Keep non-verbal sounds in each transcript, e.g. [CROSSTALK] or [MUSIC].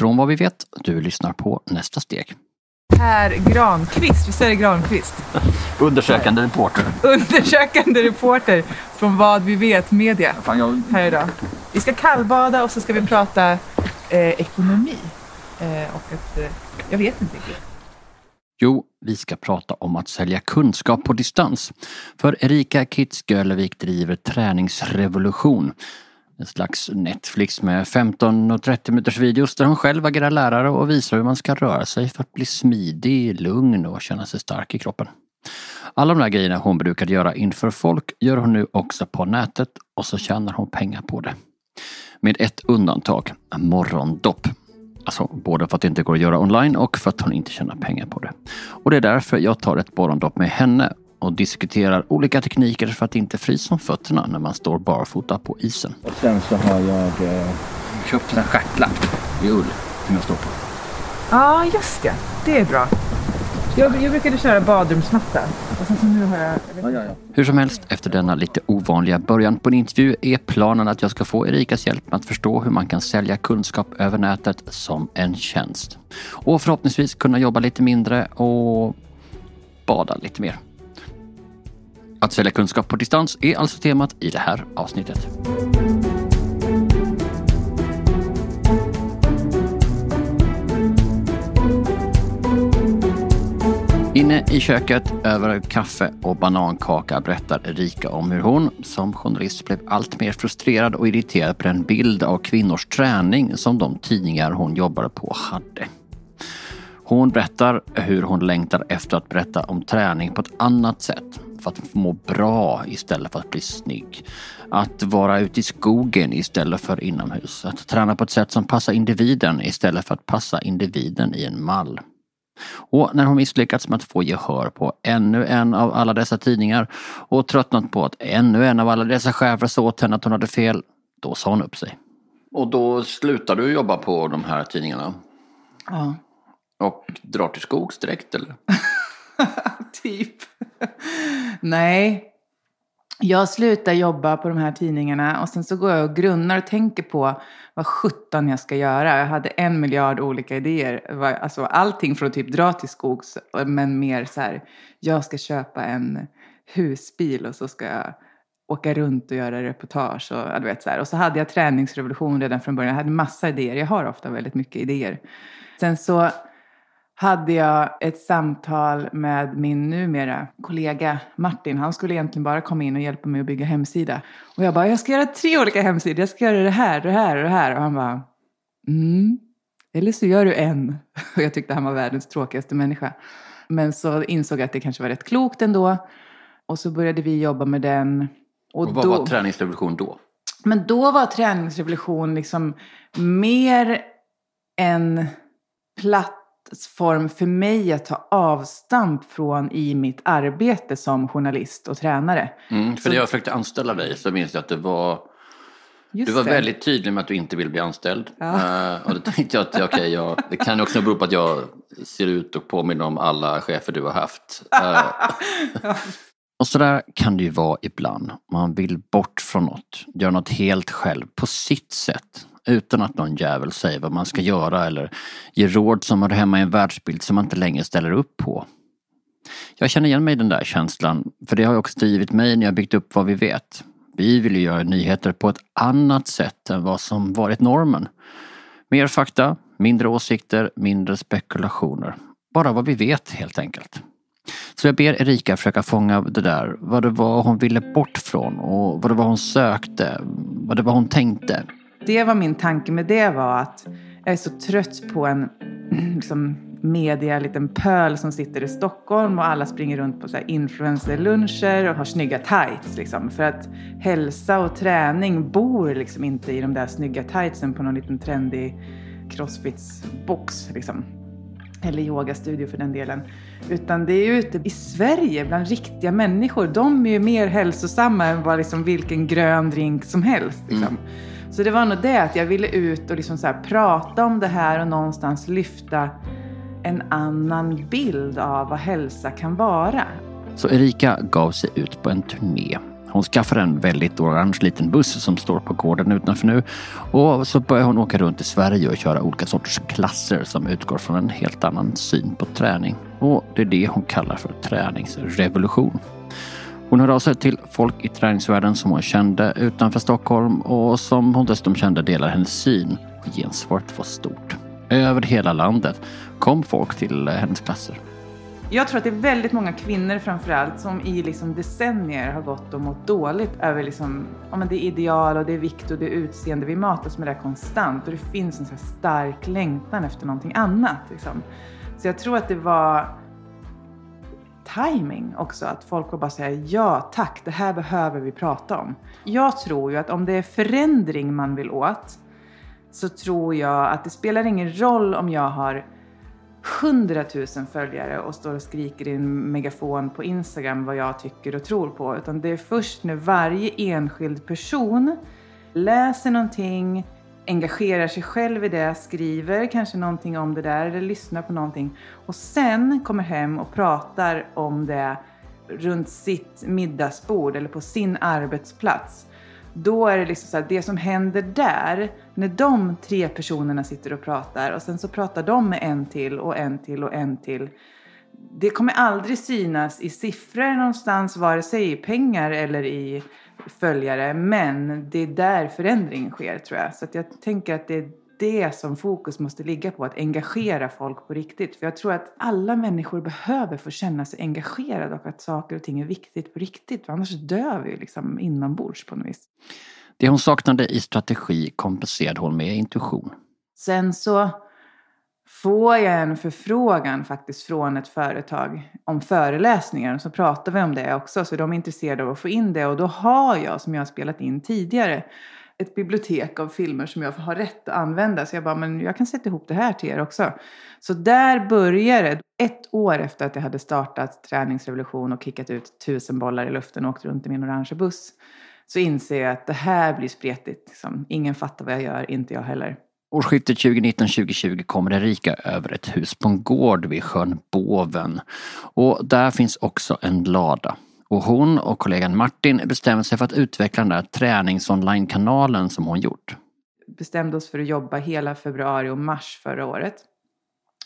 Från vad vi vet, du lyssnar på Nästa steg. Per Granqvist, visst är det Granqvist? Undersökande reporter. Undersökande reporter från Vad vi vet media Fan, jag... här idag. Vi ska kallbada och så ska vi prata eh, ekonomi. Eh, och att, eh, jag vet inte riktigt. Jo, vi ska prata om att sälja kunskap på distans. För Erika Kitzgölevik driver Träningsrevolution. En slags Netflix med 15 och 30 minuters videos där hon själv agerar lärare och visar hur man ska röra sig för att bli smidig, lugn och känna sig stark i kroppen. Alla de där grejerna hon brukade göra inför folk gör hon nu också på nätet och så tjänar hon pengar på det. Med ett undantag, morgondopp. Alltså både för att det inte går att göra online och för att hon inte tjänar pengar på det. Och det är därför jag tar ett morgondopp med henne och diskuterar olika tekniker för att inte frysa om fötterna när man står barfota på isen. Och sen så har jag eh, Köpt en stjärtlapp i ull som jag står på. Ja, just det. Det är bra. Jag, jag brukade köra badrumsmatta. Och sen så nu har jag... jag vet ja, ja, ja. Hur som helst, efter denna lite ovanliga början på en intervju är planen att jag ska få Erikas hjälp med att förstå hur man kan sälja kunskap över nätet som en tjänst. Och förhoppningsvis kunna jobba lite mindre och bada lite mer. Att sälja kunskap på distans är alltså temat i det här avsnittet. Inne i köket över kaffe och banankaka berättar Erika om hur hon som journalist blev allt mer frustrerad och irriterad på den bild av kvinnors träning som de tidningar hon jobbade på hade. Hon berättar hur hon längtar efter att berätta om träning på ett annat sätt. För att må bra istället för att bli snygg. Att vara ute i skogen istället för inomhus. Att träna på ett sätt som passar individen istället för att passa individen i en mall. Och när hon misslyckats med att få gehör på ännu en av alla dessa tidningar och tröttnat på att ännu en av alla dessa chefer sa åt henne att hon hade fel, då sa hon upp sig. Och då slutade du jobba på de här tidningarna? Ja, Och drar till skogs direkt eller? [LAUGHS] [LAUGHS] typ. Nej. Jag slutar jobba på de här tidningarna och sen så går jag och grunnar och tänker på vad sjutton jag ska göra. Jag hade en miljard olika idéer. Alltså allting från att typ dra till skogs men mer så här. Jag ska köpa en husbil och så ska jag åka runt och göra reportage och du vet så här. Och så hade jag träningsrevolution redan från början. Jag hade massa idéer. Jag har ofta väldigt mycket idéer. Sen så hade jag ett samtal med min numera kollega Martin. Han skulle egentligen bara komma in och hjälpa mig att bygga hemsida. Och jag bara, jag ska göra tre olika hemsidor. Jag ska göra det här, det här och det här. Och han bara, mm. Eller så gör du en. [LAUGHS] Och jag tyckte han var världens tråkigaste människa. Men så insåg jag att det kanske var rätt klokt ändå. Och så började vi jobba med den. Och, Och vad då... var träningsrevolution då? Men då var träningsrevolution liksom mer en plattform för mig att ta avstamp från i mitt arbete som journalist och tränare. Mm, för Så- när jag försökte anställa dig så minns jag att det var Just Du var det. väldigt tydlig med att du inte vill bli anställd. Ja. Eh, och då tänkte jag att okej, jag, det kan också bero på att jag ser ut och påminner om alla chefer du har haft. [LAUGHS] Eh, och sådär kan det ju vara ibland. Man vill bort från något, göra något helt själv på sitt sätt. Utan att någon jävel säger vad man ska göra eller ger råd som hör hemma i en världsbild som man inte längre ställer upp på. Jag känner igen mig i den där känslan, för det har också drivit mig när jag byggt upp vad vi vet. Vi vill ju göra nyheter på ett annat sätt än vad som varit normen. Mer fakta, mindre åsikter, mindre spekulationer. Bara vad vi vet helt enkelt. Så jag ber Erika försöka fånga det där, vad det var hon ville bort från och vad det var hon sökte, vad det var hon tänkte. Det var min tanke med det var att jag är så trött på en [CLEARS THROAT] liksom, media liten pöl som sitter i Stockholm och alla springer runt på så influencerluncher och har snygga tights. Liksom. För att hälsa och träning bor liksom inte i de där snygga tightsen på någon liten trendig crossfitsbox. Liksom. Eller yogastudio för den delen. Utan det är ju ute i Sverige bland riktiga människor. De är ju mer hälsosamma än vad liksom vilken grön drink som helst. Liksom. Mm. Så det var nog det att jag ville ut och liksom så här prata om det här och någonstans lyfta en annan bild av vad hälsa kan vara. Så Erika gav sig ut på en turné. Hon skaffar en väldigt orange liten buss som står på gården utanför nu och så börjar hon åka runt i Sverige och köra olika sorters klasser som utgår från en helt annan syn på träning. Och det är det hon kallar för träningsrevolution. Hon hörde av sig till folk i träningsvärlden som hon kände utanför Stockholm och som hon dessutom kände delar hennes syn. Gensvaret var stort. Över hela landet kom folk till hennes klasser. Jag tror att det är väldigt många kvinnor framförallt som i liksom decennier har gått och mått dåligt över liksom, ja, men det är ideal och det är vikt och det är utseende. Vi matas med det konstant och det finns en så stark längtan efter någonting annat. Liksom. Så jag tror att det var timing också. Att folk bara säger ja tack, det här behöver vi prata om. Jag tror ju att om det är förändring man vill åt så tror jag att det spelar ingen roll om jag har hundratusen följare och står och skriker i en megafon på Instagram vad jag tycker och tror på. Utan det är först när varje enskild person läser någonting, engagerar sig själv i det, skriver kanske någonting om det där eller lyssnar på någonting och sen kommer hem och pratar om det runt sitt middagsbord eller på sin arbetsplats. Då är det liksom så här, det som händer där, när de tre personerna sitter och pratar och sen så pratar de med en till och en till och en till. Det kommer aldrig synas i siffror någonstans, vare sig i pengar eller i följare. Men det är där förändringen sker tror jag. Så jag tänker att det är det som fokus måste ligga på, att engagera folk på riktigt. För jag tror att alla människor behöver få känna sig engagerade och att saker och ting är viktigt på riktigt. För annars dör vi liksom inombords på något vis. Det hon saknade i strategi kompenserade hon med intuition. Sen så får jag en förfrågan faktiskt från ett företag om föreläsningar. Så pratar vi om det också, så de är intresserade av att få in det. Och då har jag, som jag har spelat in tidigare, ett bibliotek av filmer som jag har rätt att använda. Så jag bara, men jag kan sätta ihop det här till er också. Så där började det. Ett år efter att jag hade startat träningsrevolution och kickat ut tusen bollar i luften och åkt runt i min orange buss. Så inser jag att det här blir spretigt. Liksom. Ingen fattar vad jag gör, inte jag heller. Årsskiftet 2019-2020 kommer Erika över ett hus på en gård vid sjön Båven. Och där finns också en lada. Och hon och kollegan Martin bestämde sig för att utveckla den där träningsonline-kanalen som hon gjort. Bestämde oss för att jobba hela februari och mars förra året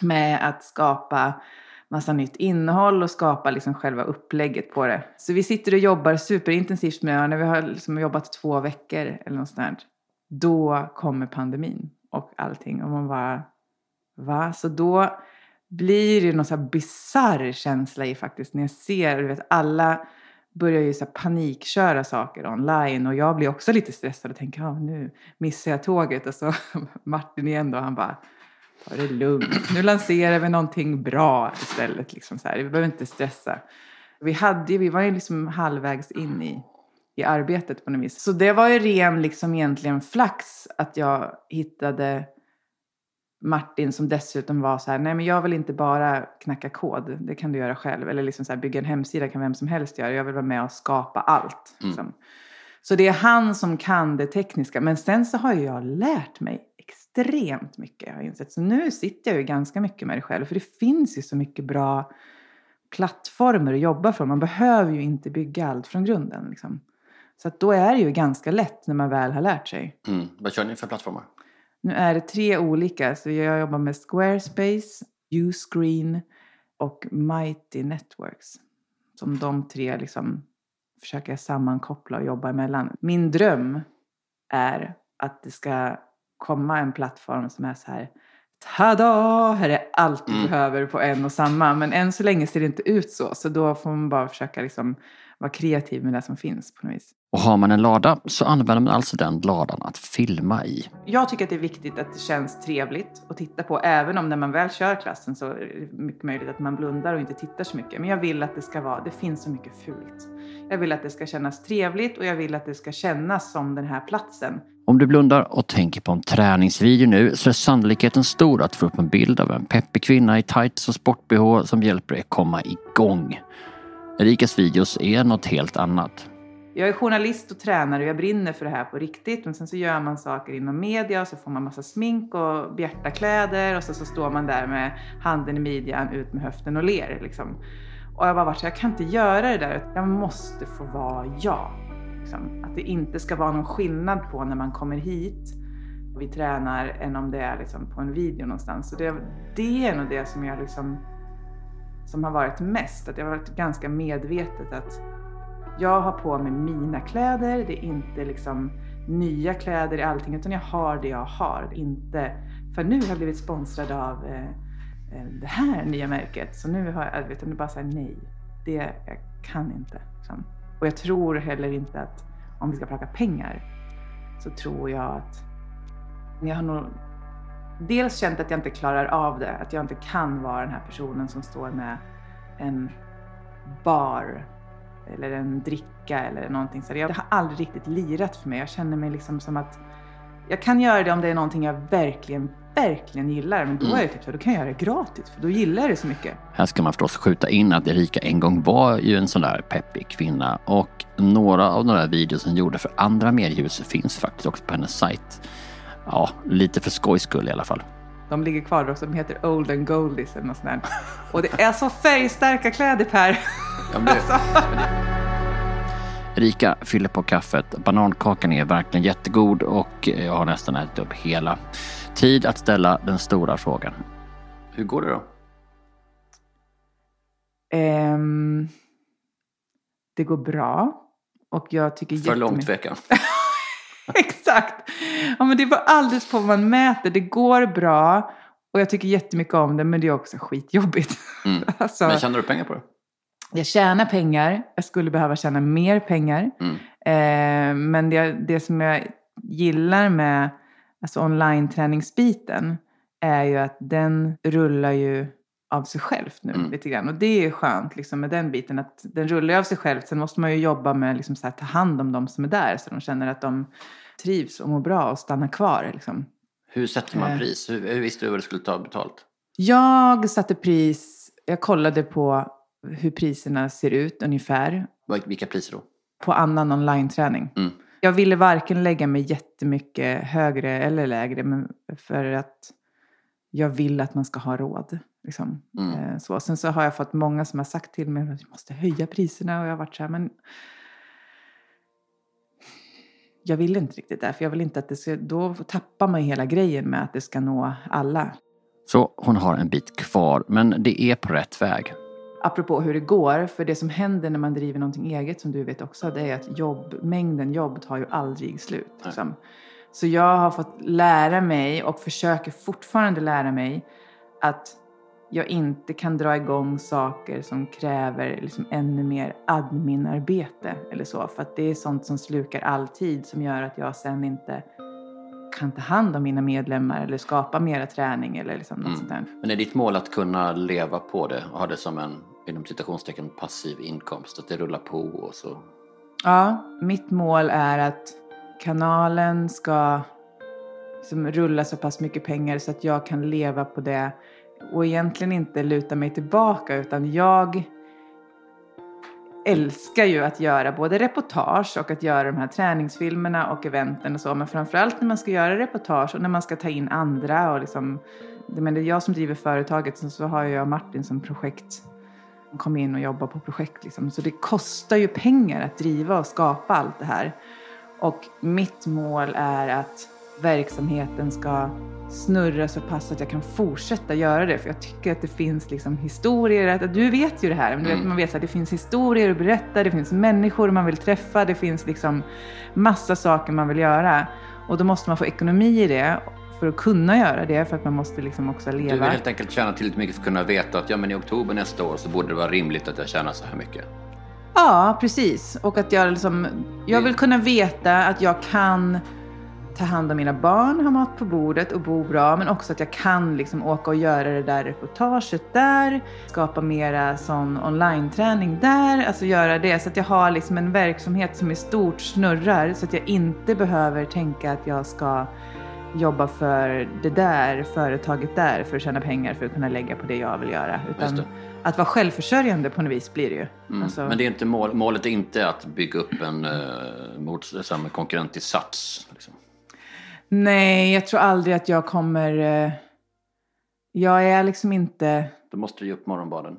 med att skapa massa nytt innehåll och skapa liksom själva upplägget på det. Så vi sitter och jobbar superintensivt med det. När vi har liksom jobbat två veckor eller något sånt här, då kommer pandemin och allting. Och man bara, va? Så då blir det någon så här bizarr känsla i faktiskt när jag ser, du vet alla börjar ju så panikköra saker online och jag blir också lite stressad och tänker, ja nu missar jag tåget och så [LAUGHS] Martin igen då, han bara, ta det lugnt, nu lanserar vi någonting bra istället liksom så här, vi behöver inte stressa. Vi hade vi var ju liksom halvvägs in i, i arbetet på något vis. Så det var ju ren liksom egentligen flax att jag hittade Martin som dessutom var så här, nej men jag vill inte bara knacka kod, det kan du göra själv. Eller liksom så här, bygga en hemsida kan vem som helst göra, jag vill vara med och skapa allt. Mm. Liksom. Så det är han som kan det tekniska. Men sen så har jag lärt mig extremt mycket, jag har insett. Så nu sitter jag ju ganska mycket med det själv, för det finns ju så mycket bra plattformar att jobba från. Man behöver ju inte bygga allt från grunden. Liksom. Så då är det ju ganska lätt när man väl har lärt sig. Mm. Vad kör ni för plattformar? Nu är det tre olika. Så jag jobbar med Squarespace, Uscreen och Mighty Networks. Som de tre liksom försöker sammankoppla och jobba emellan. Min dröm är att det ska komma en plattform som är så här Tada! Här är allt du mm. behöver på en och samma. Men än så länge ser det inte ut så. Så då får man bara försöka liksom vara kreativ med det som finns på något vis. Och har man en lada så använder man alltså den ladan att filma i. Jag tycker att det är viktigt att det känns trevligt att titta på. Även om när man väl kör klassen så är det mycket möjligt att man blundar och inte tittar så mycket. Men jag vill att det ska vara, det finns så mycket fult. Jag vill att det ska kännas trevligt och jag vill att det ska kännas som den här platsen. Om du blundar och tänker på en träningsvideo nu så är sannolikheten stor att få upp en bild av en peppig kvinna i tights och sport-bh som hjälper dig komma igång. Erikas videos är något helt annat. Jag är journalist och tränare och jag brinner för det här på riktigt. Men sen så gör man saker inom media och så får man massa smink och bjärta kläder och så, så står man där med handen i midjan, ut med höften och ler. Liksom. Och jag bara varit så jag kan inte göra det där. Jag måste få vara jag. Liksom. Att det inte ska vara någon skillnad på när man kommer hit och vi tränar än om det är liksom på en video någonstans. Så det, det är nog det som jag liksom som har varit mest. Att jag har varit ganska medvetet att jag har på mig mina kläder. Det är inte liksom nya kläder i allting utan jag har det jag har. Inte, för nu har jag blivit sponsrad av eh, eh det här nya märket. Så nu har jag, vet jag bara säga nej. Det jag kan inte. Liksom. Och jag tror heller inte att om vi ska prata pengar så tror jag att jag har nog dels känt att jag inte klarar av det. Att jag inte kan vara den här personen som står med en bar eller en dricka eller någonting. Så det har aldrig riktigt lirat för mig. Jag känner mig liksom som att jag kan göra det om det är någonting jag verkligen, verkligen gillar. Men då är det typ så, då kan jag göra det gratis för då gillar jag det så mycket. Här ska man förstås skjuta in att Erika en gång var ju en sån där peppig kvinna och några av de där videos hon gjorde för andra mediehus finns faktiskt också på hennes sajt. Ja, lite för skojs skull i alla fall. De ligger kvar också. De heter Old and Goldies eller något sånt där. Och det är så färgstarka kläder Per. Det... alltså. Rika fyller på kaffet. Banankakan är verkligen jättegod och jag har nästan ätit upp hela. Tid att ställa den stora frågan. Hur går det då? Um, det går bra. Och jag tycker För långt veckan. [LAUGHS] Exakt. Ja, men det beror alldeles på vad man mäter. Det går bra och jag tycker jättemycket om det men det är också skitjobbigt. Mm. [LAUGHS] alltså, men tjänar du pengar på det? Jag tjänar pengar. Jag skulle behöva tjäna mer pengar. Mm. Eh, men det, det som jag gillar med alltså online-träningsbiten är ju att den rullar ju av sig själv nu mm. lite grann. Och det är skönt liksom, med den biten. Att den rullar av sig själv. Sen måste man ju jobba med liksom, här, ta hand om de som är där. Så de känner att de trivs och mår bra och stannar kvar. Liksom. Hur sätter man eh. pris? Hur, hur visste du vad du skulle ta betalt? Jag satte pris. Jag kollade på hur priserna ser ut ungefär. Vilka priser då? På annan online-träning. Mm. Jag ville varken lägga mig jättemycket högre eller lägre. Men för att jag vill att man ska ha råd. Liksom. Mm. Eh, så. Sen så har jag fått många som har sagt till mig att vi måste höja priserna och jag har varit så här, men jag vill inte riktigt det. För jag vill inte att det ska, då tappar man hela grejen med att det ska nå alla. Så hon har en bit kvar, men det är på rätt väg. Apropå hur det går, för det som händer när man driver någonting eget som du vet också, det är att jobb, mängden jobb tar ju aldrig slut. Liksom. Så jag har fått lära mig och försöker fortfarande lära mig att jag inte kan dra igång saker som kräver liksom ännu mer adminarbete eller så. För att det är sånt som slukar all tid som gör att jag sen inte kan ta hand om mina medlemmar eller skapa mera träning eller liksom något mm. sånt där. Men är ditt mål att kunna leva på det och ha det som en inom citationstecken passiv inkomst? Att det rullar på och så? Ja, mitt mål är att kanalen ska liksom rulla så pass mycket pengar så att jag kan leva på det och egentligen inte luta mig tillbaka utan jag älskar ju att göra både reportage och att göra de här träningsfilmerna och eventen och så. Men framförallt när man ska göra reportage och när man ska ta in andra och liksom. Men det är jag som driver företaget så, så har jag Martin som projekt. Kom in och jobba på projekt liksom. Så det kostar ju pengar att driva och skapa allt det här. Och mitt mål är att verksamheten ska snurra så pass att jag kan fortsätta göra det. För jag tycker att det finns liksom historier, att, du vet ju det här, men mm. man vet att det finns historier att berätta, det finns människor man vill träffa, det finns liksom massa saker man vill göra. Och då måste man få ekonomi i det för att kunna göra det, för att man måste liksom också leva. Du vill helt enkelt tjäna tillräckligt mycket för att kunna veta att ja, men i oktober nästa år så borde det vara rimligt att jag tjänar så här mycket. Ja, precis. Och att jag liksom, jag vill kunna veta att jag kan ta hand om mina barn, ha mat på bordet och bo bra. Men också att jag kan liksom åka och göra det där reportaget där. Skapa mera sån online-träning där. Alltså göra det så att jag har liksom en verksamhet som i stort snurrar. Så att jag inte behöver tänka att jag ska jobba för det där företaget där för att tjäna pengar för att kunna lägga på det jag vill göra. Utan att vara självförsörjande på något vis blir det ju. Mm. Alltså... Men det är inte mål, målet är inte att bygga upp en uh, mot, samma konkurrent till Sats? Liksom. Nej, jag tror aldrig att jag kommer... Eh, jag är liksom inte... Då måste du ge upp morgonbaden.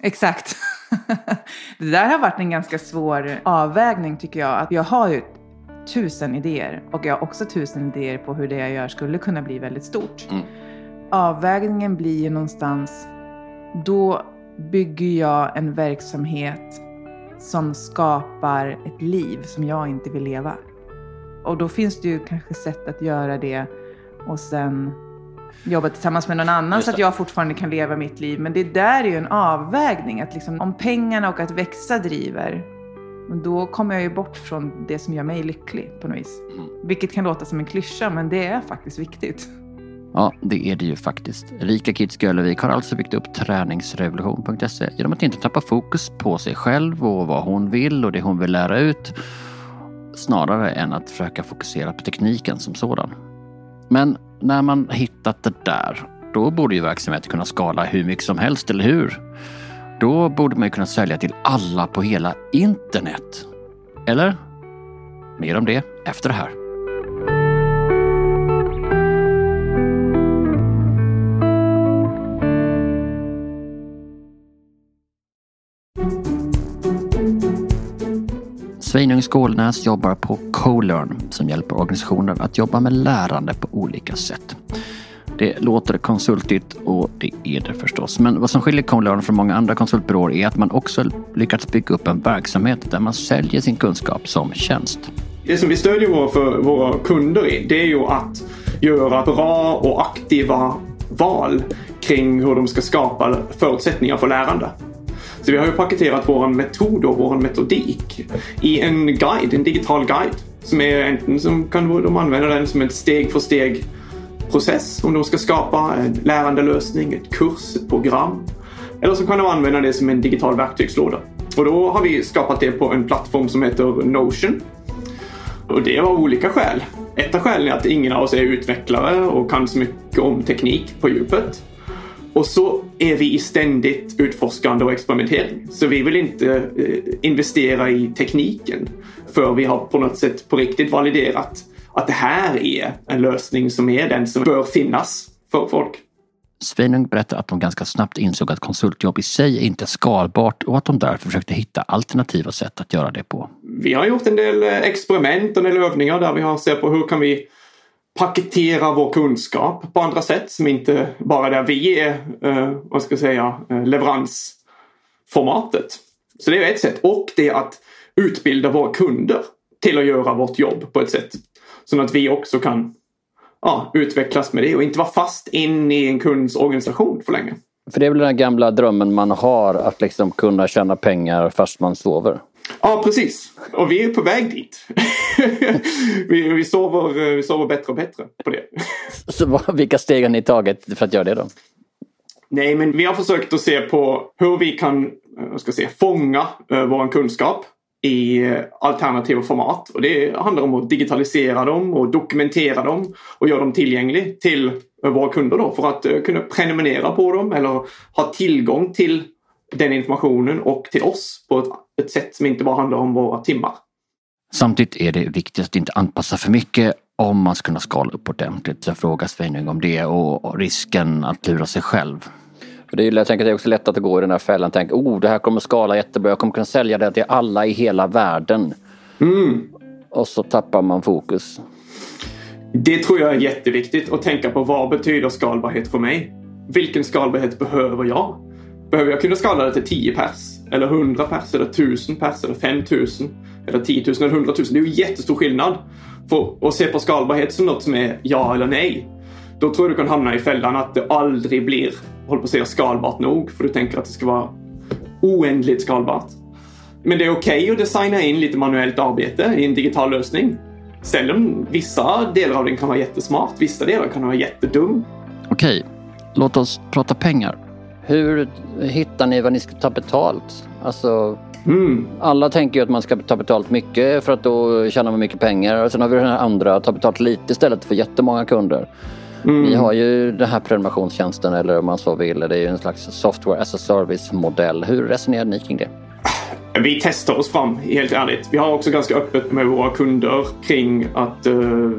Exakt. [LAUGHS] det där har varit en ganska svår avvägning tycker jag. Att jag har ju tusen idéer och jag har också tusen idéer på hur det jag gör skulle kunna bli väldigt stort. Mm. Avvägningen blir ju någonstans, då bygger jag en verksamhet som skapar ett liv som jag inte vill leva. Och då finns det ju kanske sätt att göra det och sen jobba tillsammans med någon annan så att jag fortfarande kan leva mitt liv. Men det där är ju en avvägning. Att liksom, om pengarna och att växa driver, då kommer jag ju bort från det som gör mig lycklig på något vis. Mm. Vilket kan låta som en klyscha, men det är faktiskt viktigt. Ja, det är det ju faktiskt. Rika Kids Gölevik har alltså byggt upp träningsrevolution.se genom att inte tappa fokus på sig själv och vad hon vill och det hon vill lära ut. Snarare än att försöka fokusera på tekniken som sådan. Men när man hittat det där, då borde ju verksamheten kunna skala hur mycket som helst, eller hur? Då borde man ju kunna sälja till alla på hela internet. Eller? Mer om det efter det här. Sveinung Skålnäs jobbar på CoLearn som hjälper organisationer att jobba med lärande på olika sätt. Det låter konsultigt och det är det förstås. Men vad som skiljer CoLearn från många andra konsultbyråer är att man också lyckats bygga upp en verksamhet där man säljer sin kunskap som tjänst. Det som vi stödjer våra, för våra kunder i, det är ju att göra bra och aktiva val kring hur de ska skapa förutsättningar för lärande. Så vi har ju paketerat vår metod och vår metodik i en guide, en digital guide. Som är enten som kan de använda den som ett steg för steg process om de ska skapa en lärandelösning, ett kurs, ett program. Eller så kan de använda det som en digital verktygslåda. Och då har vi skapat det på en plattform som heter Notion. Och det av olika skäl. Ett av skälen är att ingen av oss är utvecklare och kan så mycket om teknik på djupet. Och så är vi i ständigt utforskande och experimentering. Så vi vill inte eh, investera i tekniken för vi har på något sätt på riktigt validerat att det här är en lösning som är den som bör finnas för folk. Sveinung berättar att de ganska snabbt insåg att konsultjobb i sig inte är skalbart och att de därför försökte hitta alternativa sätt att göra det på. Vi har gjort en del experiment och en del övningar där vi har sett på hur kan vi paketera vår kunskap på andra sätt som inte bara där vi är, eh, vad ska jag säga, eh, leveransformatet. Så det är ett sätt. Och det är att utbilda våra kunder till att göra vårt jobb på ett sätt. Så att vi också kan ja, utvecklas med det och inte vara fast in i en kunds organisation för länge. För det är väl den gamla drömmen man har att liksom kunna tjäna pengar fast man sover. Ja, precis. Och vi är på väg dit. [LAUGHS] vi, vi, sover, vi sover bättre och bättre på det. [LAUGHS] Så vad- vilka steg har ni tagit för att göra det då? Nej, men vi har försökt att se på hur vi kan eh, ska säga, fånga uh, vår kunskap i eh, alternativa format. Och det handlar om att digitalisera dem och dokumentera dem och göra dem tillgängliga till våra kunder då för att eh, kunna prenumerera på dem eller ha tillgång till den informationen och till oss på ett, ett sätt som inte bara handlar om våra timmar. Samtidigt är det viktigt att inte anpassa för mycket om man ska kunna skala upp ordentligt. Så jag frågar Sveinung om det och risken att lura sig själv. För det är, ju- jag tänker det är också lätt att gå i den här fällan och tänka oh det här kommer skala jättebra, jag kommer kunna sälja det till alla i hela världen. Mm. Och så tappar man fokus. Det tror jag är jätteviktigt att tänka på vad betyder skalbarhet för mig? Vilken skalbarhet behöver jag? Behöver jag kunna skala det till 10 pers? Eller 100 pers? Eller 1000 pers? Eller 5000? Eller 10 000 eller 100 000? Det är ju jättestor skillnad. För att se på skalbarhet som något som är ja eller nej. Då tror jag du kan hamna i fällan att det aldrig blir, håller på att säga, skalbart nog. För du tänker att det ska vara oändligt skalbart. Men det är okej att designa in lite manuellt arbete i en digital lösning. Sen om vissa delar av den kan vara jättesmart, vissa delar kan vara jättedum. Okej, låt oss prata pengar. Hur hittar ni vad ni ska ta betalt? Alltså, Mm. alla tänker ju att man ska ta betalt mycket för att då tjänar man mycket pengar. Och sen har vi den här andra, ta betalt lite istället för jättemånga kunder. Mm. Vi har ju den här prenumerationstjänsten eller om man så vill. Det är ju en slags software as a service modell. Hur resonerar ni kring det? Vi testar oss fram, helt ärligt. Vi har också ganska öppet med våra kunder kring att uh,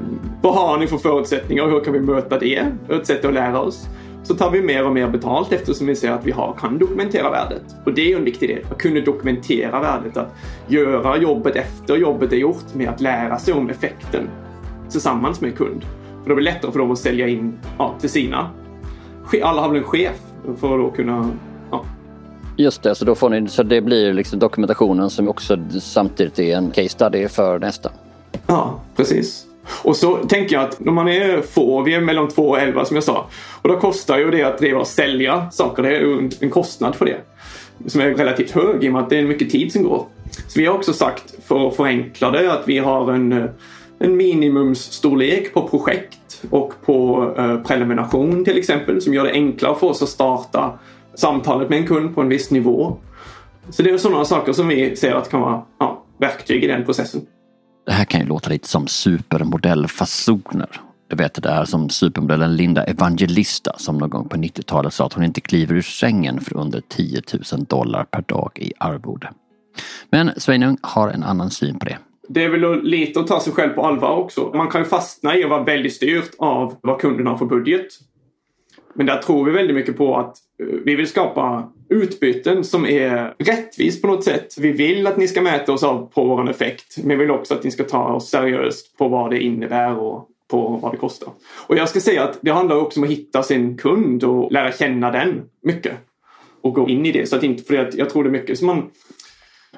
vad har ni för förutsättningar och hur kan vi möta det? Ett sätt att lära oss. så tar vi mer och mer betalt eftersom vi ser att vi har, kan dokumentera värdet. Och det är ju en viktig del, att kunna dokumentera värdet, att göra jobbet efter jobbet är gjort med att lära sig om effekten tillsammans med kund. För då blir det lättare för dem att sälja in ja, till sina. Alla har väl en chef för att då kunna ja. Just det, så, då får ni, så det blir liksom dokumentationen som också samtidigt är en case study för nästa. Ja, precis. Och så tänker jag att när man är få, vi är mellan 2 och 11 som jag sa. Och då kostar ju det att driva och sälja saker. Det är en kostnad för det. Som är relativt hög i och med att det är mycket tid som går. Så vi har också sagt, för att förenkla det, att vi har en, en minimumsstorlek på projekt och på eh, prelimination till exempel. Som gör det enklare för oss att starta samtalet med en kund på en viss nivå. Så det är sådana saker som vi ser att kan vara ja, verktyg i den processen. Det här kan ju låta lite som supermodellfasoner. Du vet det där som supermodellen Linda Evangelista som någon gång på 90-talet sa att hon inte kliver ur sängen för under 10 000 dollar per dag i arvode. Men Sveinung har en annan syn på det. Det är väl lite att ta sig själv på allvar också. Man kan ju fastna i att vara väldigt styrt av vad kunden har för budget. Men där tror vi väldigt mycket på att eh, vi vill skapa utbyten som är rättvist på något sätt. Vi vill att ni ska mäta oss av på vår effekt. Men vi vill också att ni ska ta oss seriöst på vad det innebär och på vad det kostar. Och jag ska säga att det handlar också om att hitta sin kund och lära känna den mycket. Och gå in i det. Så att inte, för jag tror det är mycket som man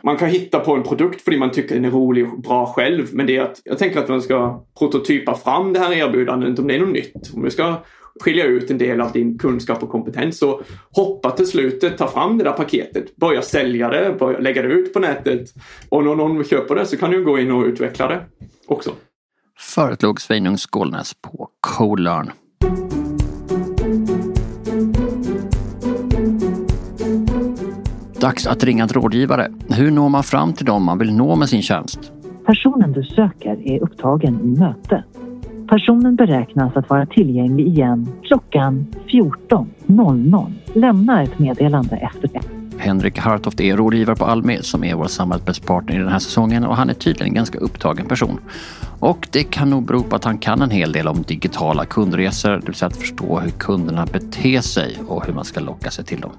man kan hitta på en produkt för det man tycker den är rolig och bra själv. Men det är att jag tänker att man ska prototypa fram det här erbjudandet om det är något nytt. Om vi ska skilja ut en del av din kunskap och kompetens. Så hoppa till slutet, ta fram det där paketet, börja sälja det, börja lägga det ut på nätet. Och när någon köper det så kan du gå in och utveckla det också. Föreslog Sveinung Skålnäs på CoLearn. Dags att ringa en rådgivare. Hur når man fram till dem man vill nå med sin tjänst? Personen du söker är upptagen i möte. Personen beräknas att vara tillgänglig igen klockan 14.00. Lämna ett meddelande efter det. Henrik Hartoft är rådgivare på Almi som är vår samarbetspartner i den här säsongen och han är tydligen en ganska upptagen person. Och det kan nog bero på att han kan en hel del om digitala kundresor, det vill säga att förstå hur kunderna beter sig och hur man ska locka sig till dem.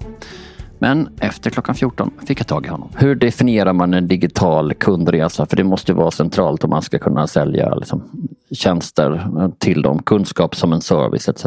Men efter klockan 14 fick jag tag i honom. Hur definierar man en digital kundresa? För det måste vara centralt om man ska kunna sälja liksom, tjänster till dem, kunskap som en service etc.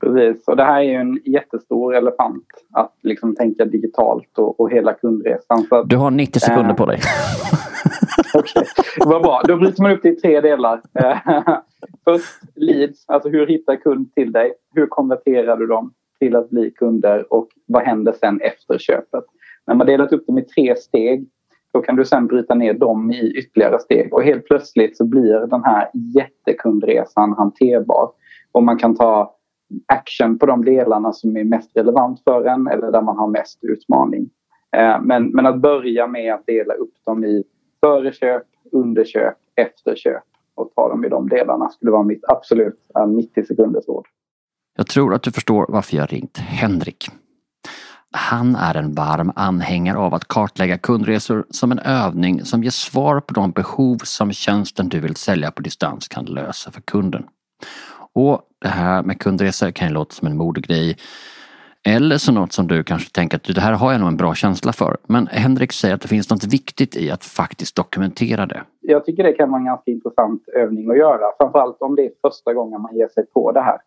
Precis, och det här är ju en jättestor elefant att liksom tänka digitalt och, och hela kundresan. Att, du har 90 sekunder äh, på dig. [LAUGHS] Okej, okay. vad bra. Då bryter man upp det i tre delar. [LAUGHS] Först leads, alltså hur hittar kund till dig? Hur konverterar du dem? Till att bli kunder och vad händer sen efter köpet. När man delat upp dem i tre steg då kan du sen bryta ner dem i ytterligare steg och helt plötsligt så blir den här jättekundresan hanterbar. Och man kan ta action på de delarna som är mest relevant för en eller där man har mest utmaning. Eh, men, men att börja med att dela upp dem i föreköp, underköp, efterköp och ta dem i de delarna skulle vara mitt absolut eh, 90 sekunders råd. Jag tror att du förstår varför jag ringt Henrik. Han är en varm anhängare av att kartlägga kundresor som en övning som ger svar på de behov som tjänsten du vill sälja på distans kan lösa för kunden. Och det här med kundresor kan ju låta som en modegrej eller som något som du kanske tänker att det här har jag nog en bra känsla för. Men Henrik säger att det finns något viktigt i att faktiskt dokumentera det. Jag tycker det kan vara en ganska intressant övning att göra. Framförallt om det är första gången man ger sig på det här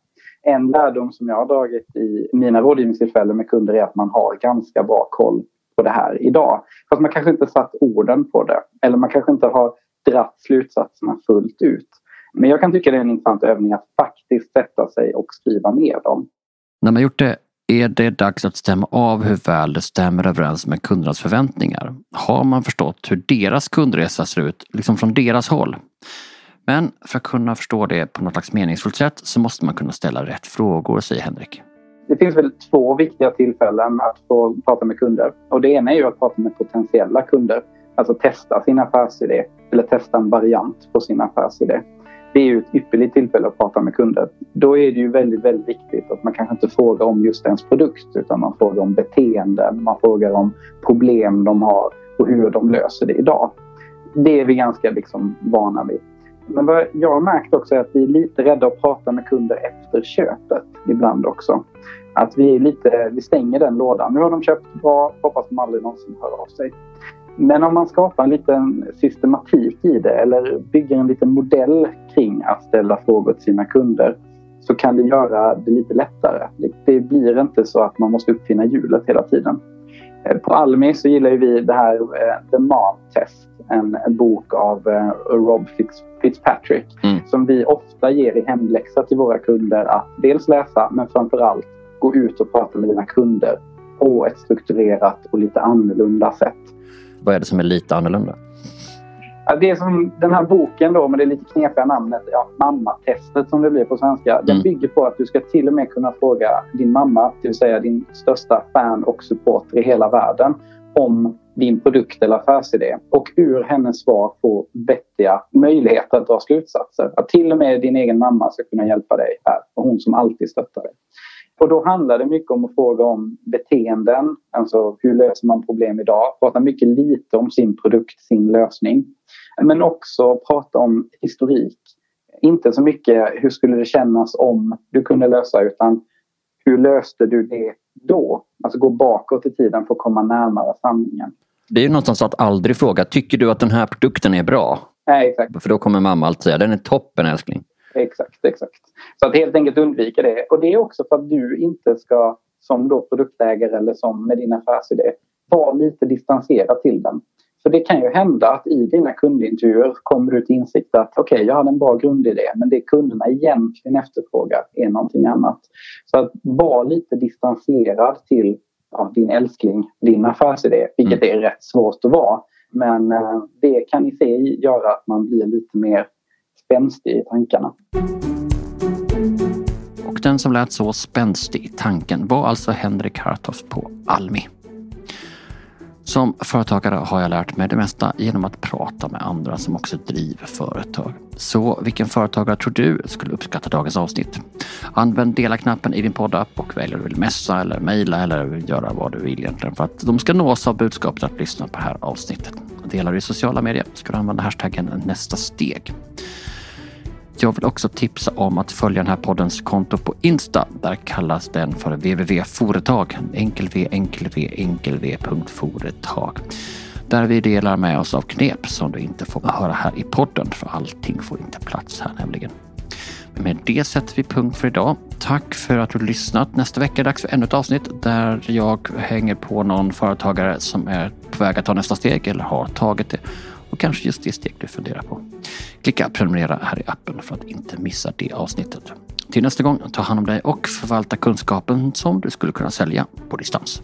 en lärdom som jag har dragit i mina rådgivningstillfällen med kunder är att man har ganska bra koll på det här idag. Fast man kanske inte satt orden på det. Eller man kanske inte har dratt slutsatserna fullt ut. Men jag kan tycka det är en intressant övning att faktiskt sätta sig och skriva ner dem. När man gjort det är det dags att stämma av hur väl det stämmer överens med kundernas förväntningar. Har man förstått hur deras kundresa ser ut, liksom från deras håll? Men för att kunna förstå det på något slags meningsfullt sätt så måste man kunna ställa rätt frågor, säger Henrik. Det finns väl två viktiga tillfällen att få prata med kunder. Och det ena är ju att prata med potentiella kunder. Alltså testa sin affärsidé eller testa en variant på sin affärsidé. Det är ju ett ypperligt tillfälle att prata med kunder. Då är det ju väldigt, väldigt viktigt att man kanske inte frågar om just ens produkt utan man frågar om beteenden, man frågar om problem de har och hur de löser det idag. Det är vi ganska liksom vana vid. Men vad jag har märkt också är att vi är lite rädda att prata med kunder efter köpet ibland också. Att vi, är lite, vi stänger den lådan. Nu har de köpt bra, hoppas de aldrig någonsin hör av sig. Men om man skapar en liten systematik i det eller bygger en liten modell kring att ställa frågor till sina kunder så kan det göra det lite lättare. Det blir inte så att man måste uppfinna hjulet hela tiden. Eh, på Almi så gillar vi det här eh, The Mom Test, en, bok av uh, Rob Fitz, Fitzpatrick mm. som vi ofta ger i hemläxa till våra kunder att dels läsa men framförallt gå ut och prata med dina kunder på ett strukturerat och lite annorlunda sätt. Vad är det som är lite annorlunda? Ja, det är som den här boken då med det lite knepiga namnet, ja, mammatestet som det blir på svenska. Mm. Den bygger på att du ska till och med kunna fråga din mamma, det vill säga din största fan och supporter i hela världen, om din produkt eller affärsidé och ur hennes svar få vettiga möjligheter att dra slutsatser. Att till och med din egen mamma ska kunna hjälpa dig här och hon som alltid stöttar dig. Och då handlar det mycket om att fråga om beteenden, alltså hur löser man problem idag? Prata mycket lite om sin produkt, sin lösning. Men också prata om historik. Inte så mycket hur skulle det kännas om du kunde lösa utan hur löste du det då? Alltså gå bakåt i tiden för att komma närmare sanningen. Det är ju någonstans att aldrig fråga, tycker du att den här produkten är bra? Nej, exakt. För då kommer mamma alltid säga, den är toppen älskling. Exakt, exakt. Så att helt enkelt undvika det. Och det är också för att du inte ska, som då produktägare eller som med din affärsidé, vara lite distanserad till den. För det kan ju hända att i dina kundintervjuer kommer du till insikt att okej, okay, jag hade en bra grundidé men det kunderna egentligen efterfrågar är någonting annat. Så att vara lite distanserad till ja, din älskling, din affärsidé, vilket mm. är rätt svårt att vara. Men eh, det kan i sig göra att man blir lite mer spänstig i tankarna. Och den som lät så spänstig i tanken var alltså Henrik Hartoft på Almi. Som företagare har jag lärt mig det mesta genom att prata med andra som också driver företag. Så vilken företagare tror du skulle uppskatta dagens avsnitt? Använd dela-knappen i din poddapp och välj om du vill messa eller mejla eller göra vad du vill egentligen för att de ska nås av budskapet att lyssna på det här avsnittet. Delar du i sociala medier ska du använda hashtaggen nästa steg. Jag vill också tipsa om att följa den här poddens konto på Insta. Där kallas den för www.foretag. Enkel v, enkel v, enkel v. Foretag. Där vi delar med oss av knep som du inte får höra här i podden. För allting får inte plats här nämligen. Men med det sätter vi punkt för idag. Tack för att du lyssnat. Nästa vecka är det dags för ännu ett avsnitt där jag hänger på någon företagare som är på väg att ta nästa steg eller har tagit det och kanske just det steg du funderar på. Klicka prenumerera här i appen för att inte missa det avsnittet. Till nästa gång, ta hand om dig och förvalta kunskapen som du skulle kunna sälja på distans.